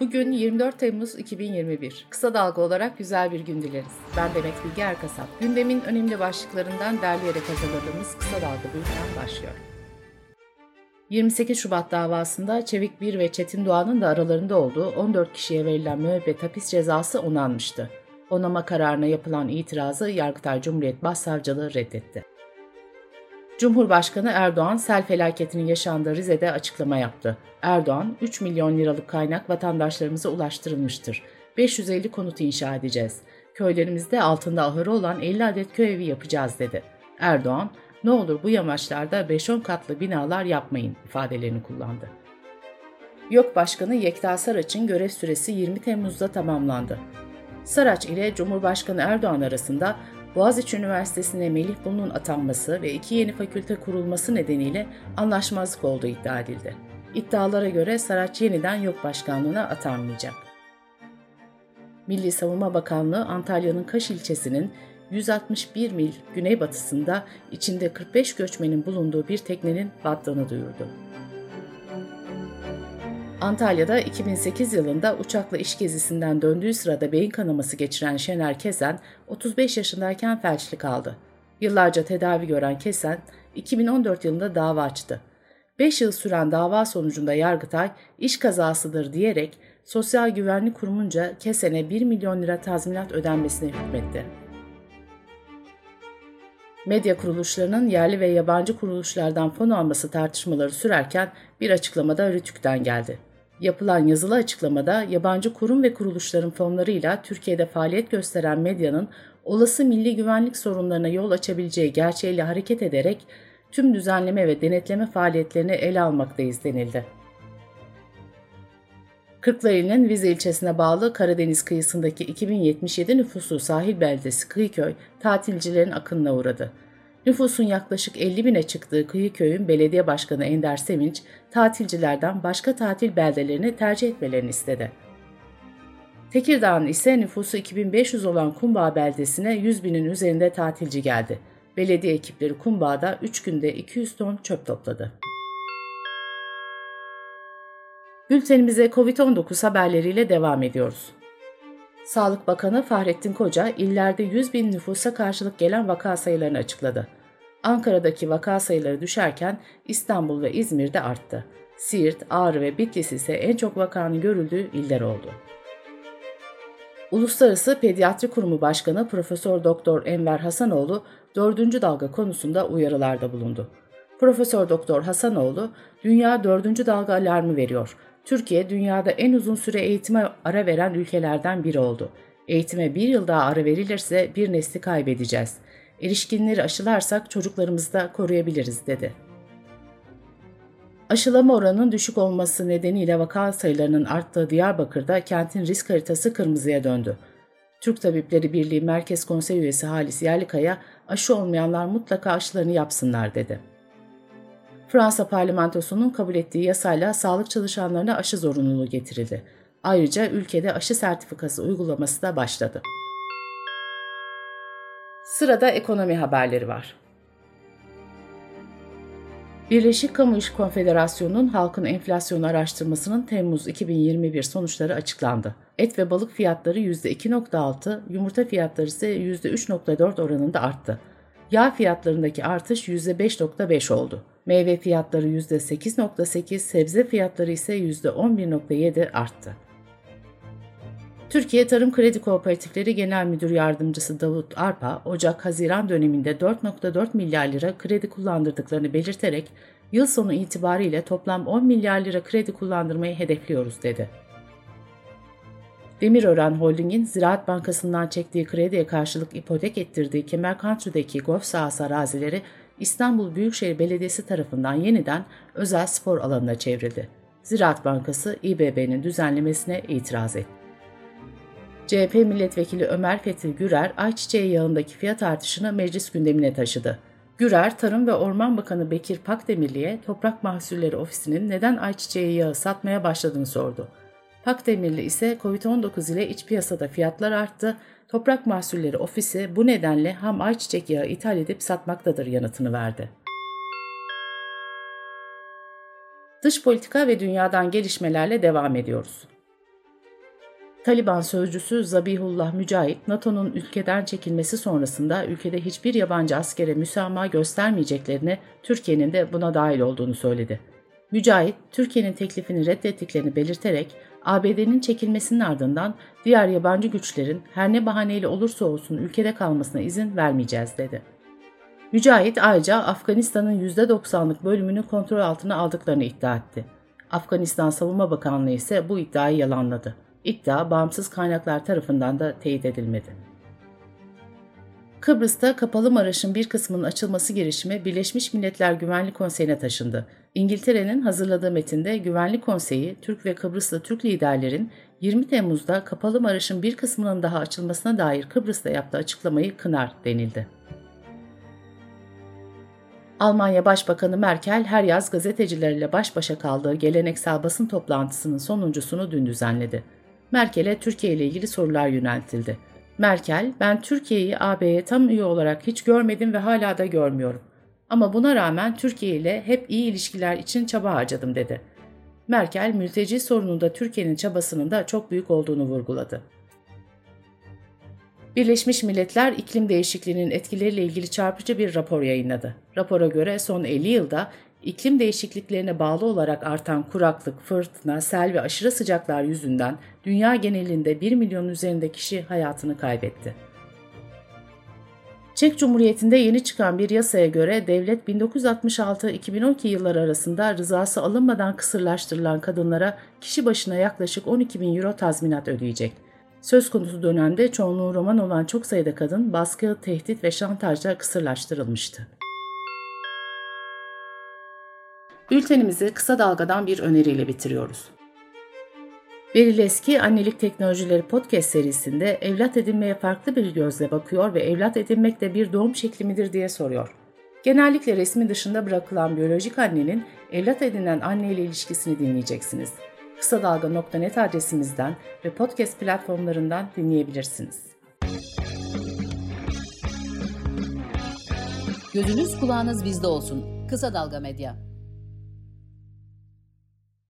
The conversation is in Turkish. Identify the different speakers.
Speaker 1: Bugün 24 Temmuz 2021. Kısa dalga olarak güzel bir gün dileriz. Ben Demet Bilge Erkasap. Gündemin önemli başlıklarından derleyerek hazırladığımız Kısa Dalga bülten başlıyor. 28 Şubat davasında Çevik Bir ve Çetin Doğan'ın da aralarında olduğu 14 kişiye verilen müebbet hapis cezası onanmıştı. Onama kararına yapılan itirazı Yargıtay Cumhuriyet Başsavcılığı reddetti. Cumhurbaşkanı Erdoğan sel felaketinin yaşandığı Rize'de açıklama yaptı. Erdoğan, 3 milyon liralık kaynak vatandaşlarımıza ulaştırılmıştır. 550 konut inşa edeceğiz. Köylerimizde altında ahırı olan 50 adet köy evi yapacağız dedi. Erdoğan, ne olur bu yamaçlarda 5-10 katlı binalar yapmayın ifadelerini kullandı. YÖK Başkanı Yekta Saraç'ın görev süresi 20 Temmuz'da tamamlandı. Saraç ile Cumhurbaşkanı Erdoğan arasında Boğaziçi Üniversitesi'ne Melih Bulu'nun atanması ve iki yeni fakülte kurulması nedeniyle anlaşmazlık olduğu iddia edildi. İddialara göre Saraç yeniden YÖK Başkanlığı'na atanmayacak. Milli Savunma Bakanlığı Antalya'nın Kaş ilçesinin 161 mil güneybatısında içinde 45 göçmenin bulunduğu bir teknenin battığını duyurdu. Antalya'da 2008 yılında uçakla iş gezisinden döndüğü sırada beyin kanaması geçiren Şener Kesen, 35 yaşındayken felçli kaldı. Yıllarca tedavi gören Kesen, 2014 yılında dava açtı. 5 yıl süren dava sonucunda Yargıtay, iş kazasıdır diyerek Sosyal Güvenlik Kurumunca Kesen'e 1 milyon lira tazminat ödenmesine hükmetti. Medya kuruluşlarının yerli ve yabancı kuruluşlardan fon alması tartışmaları sürerken bir açıklamada Rütük'ten geldi. Yapılan yazılı açıklamada yabancı kurum ve kuruluşların fonlarıyla Türkiye'de faaliyet gösteren medyanın olası milli güvenlik sorunlarına yol açabileceği gerçeğiyle hareket ederek tüm düzenleme ve denetleme faaliyetlerini ele almaktayız denildi. Kırklareli'nin Vize ilçesine bağlı Karadeniz kıyısındaki 2077 nüfuslu sahil beldesi Kıyıköy tatilcilerin akınına uğradı. Nüfusun yaklaşık 50 bine çıktığı Kıyıköy'ün belediye başkanı Ender Sevinç, tatilcilerden başka tatil beldelerini tercih etmelerini istedi. Tekirdağ'ın ise nüfusu 2500 olan Kumbağ beldesine 100 binin üzerinde tatilci geldi. Belediye ekipleri Kumbağ'da 3 günde 200 ton çöp topladı. Bültenimize COVID-19 haberleriyle devam ediyoruz. Sağlık Bakanı Fahrettin Koca, illerde 100 bin nüfusa karşılık gelen vaka sayılarını açıkladı. Ankara'daki vaka sayıları düşerken İstanbul ve İzmir'de arttı. Siirt, Ağrı ve Bitlis ise en çok vakanın görüldüğü iller oldu. Uluslararası Pediatri Kurumu Başkanı Profesör Doktor Enver Hasanoğlu 4. dalga konusunda uyarılarda bulundu. Profesör Doktor Hasanoğlu, dünya 4. dalga alarmı veriyor. Türkiye dünyada en uzun süre eğitime ara veren ülkelerden biri oldu. Eğitime bir yıl daha ara verilirse bir nesli kaybedeceğiz. Erişkinleri aşılarsak çocuklarımızı da koruyabiliriz dedi. Aşılama oranının düşük olması nedeniyle vaka sayılarının arttığı Diyarbakır'da kentin risk haritası kırmızıya döndü. Türk Tabipleri Birliği Merkez Konsey Üyesi Halis Yerlikaya, aşı olmayanlar mutlaka aşılarını yapsınlar dedi. Fransa parlamentosunun kabul ettiği yasayla sağlık çalışanlarına aşı zorunluluğu getirildi. Ayrıca ülkede aşı sertifikası uygulaması da başladı. Sırada ekonomi haberleri var. Birleşik Kamu İş Konfederasyonu'nun halkın enflasyonu araştırmasının Temmuz 2021 sonuçları açıklandı. Et ve balık fiyatları %2.6, yumurta fiyatları ise %3.4 oranında arttı. Yağ fiyatlarındaki artış %5.5 oldu. Meyve fiyatları %8.8, sebze fiyatları ise %11.7 arttı. Türkiye Tarım Kredi Kooperatifleri Genel Müdür Yardımcısı Davut Arpa, Ocak-Haziran döneminde 4.4 milyar lira kredi kullandırdıklarını belirterek, yıl sonu itibariyle toplam 10 milyar lira kredi kullandırmayı hedefliyoruz dedi. Demirören Holding'in Ziraat Bankası'ndan çektiği krediye karşılık ipotek ettirdiği Kemer Country'deki golf sahası arazileri İstanbul Büyükşehir Belediyesi tarafından yeniden özel spor alanına çevrildi. Ziraat Bankası İBB'nin düzenlemesine itiraz etti. CHP milletvekili Ömer Fethi Gürer, ayçiçeği yağındaki fiyat artışını meclis gündemine taşıdı. Gürer, Tarım ve Orman Bakanı Bekir Pakdemirli'ye Toprak Mahsulleri Ofisi'nin neden ayçiçeği yağı satmaya başladığını sordu. Pakdemirli ise COVID-19 ile iç piyasada fiyatlar arttı, Toprak Mahsulleri Ofisi bu nedenle ham ayçiçek yağı ithal edip satmaktadır yanıtını verdi. Dış politika ve dünyadan gelişmelerle devam ediyoruz. Taliban sözcüsü Zabihullah Mücahit, NATO'nun ülkeden çekilmesi sonrasında ülkede hiçbir yabancı askere müsamaha göstermeyeceklerini, Türkiye'nin de buna dahil olduğunu söyledi. Mücahit, Türkiye'nin teklifini reddettiklerini belirterek, ABD'nin çekilmesinin ardından diğer yabancı güçlerin her ne bahaneyle olursa olsun ülkede kalmasına izin vermeyeceğiz dedi. Mücahit ayrıca Afganistan'ın %90'lık bölümünü kontrol altına aldıklarını iddia etti. Afganistan Savunma Bakanlığı ise bu iddiayı yalanladı. İddia bağımsız kaynaklar tarafından da teyit edilmedi. Kıbrıs'ta Kapalı Maraş'ın bir kısmının açılması girişimi Birleşmiş Milletler Güvenlik Konseyi'ne taşındı. İngiltere'nin hazırladığı metinde Güvenlik Konseyi, Türk ve Kıbrıslı Türk liderlerin 20 Temmuz'da Kapalı Maraş'ın bir kısmının daha açılmasına dair Kıbrıs'ta yaptığı açıklamayı kınar denildi. Almanya Başbakanı Merkel her yaz gazetecilerle baş başa kaldığı geleneksel basın toplantısının sonuncusunu dün düzenledi. Merkel'e Türkiye ile ilgili sorular yöneltildi. Merkel, ben Türkiye'yi AB'ye tam üye olarak hiç görmedim ve hala da görmüyorum. Ama buna rağmen Türkiye ile hep iyi ilişkiler için çaba harcadım dedi. Merkel, mülteci sorununda Türkiye'nin çabasının da çok büyük olduğunu vurguladı. Birleşmiş Milletler iklim değişikliğinin etkileriyle ilgili çarpıcı bir rapor yayınladı. Rapora göre son 50 yılda iklim değişikliklerine bağlı olarak artan kuraklık, fırtına, sel ve aşırı sıcaklar yüzünden dünya genelinde 1 milyon üzerinde kişi hayatını kaybetti. Çek Cumhuriyeti'nde yeni çıkan bir yasaya göre devlet 1966-2012 yılları arasında rızası alınmadan kısırlaştırılan kadınlara kişi başına yaklaşık 12 bin euro tazminat ödeyecek. Söz konusu dönemde çoğunluğu roman olan çok sayıda kadın baskı, tehdit ve şantajla kısırlaştırılmıştı. Bültenimizi kısa dalgadan bir öneriyle bitiriyoruz. Beril Eski Annelik Teknolojileri Podcast serisinde evlat edinmeye farklı bir gözle bakıyor ve evlat edinmek de bir doğum şekli midir diye soruyor. Genellikle resmi dışında bırakılan biyolojik annenin evlat edinen anne ile ilişkisini dinleyeceksiniz. Kısa Dalga.net adresimizden ve podcast platformlarından dinleyebilirsiniz.
Speaker 2: Gözünüz kulağınız bizde olsun. Kısa Dalga Medya.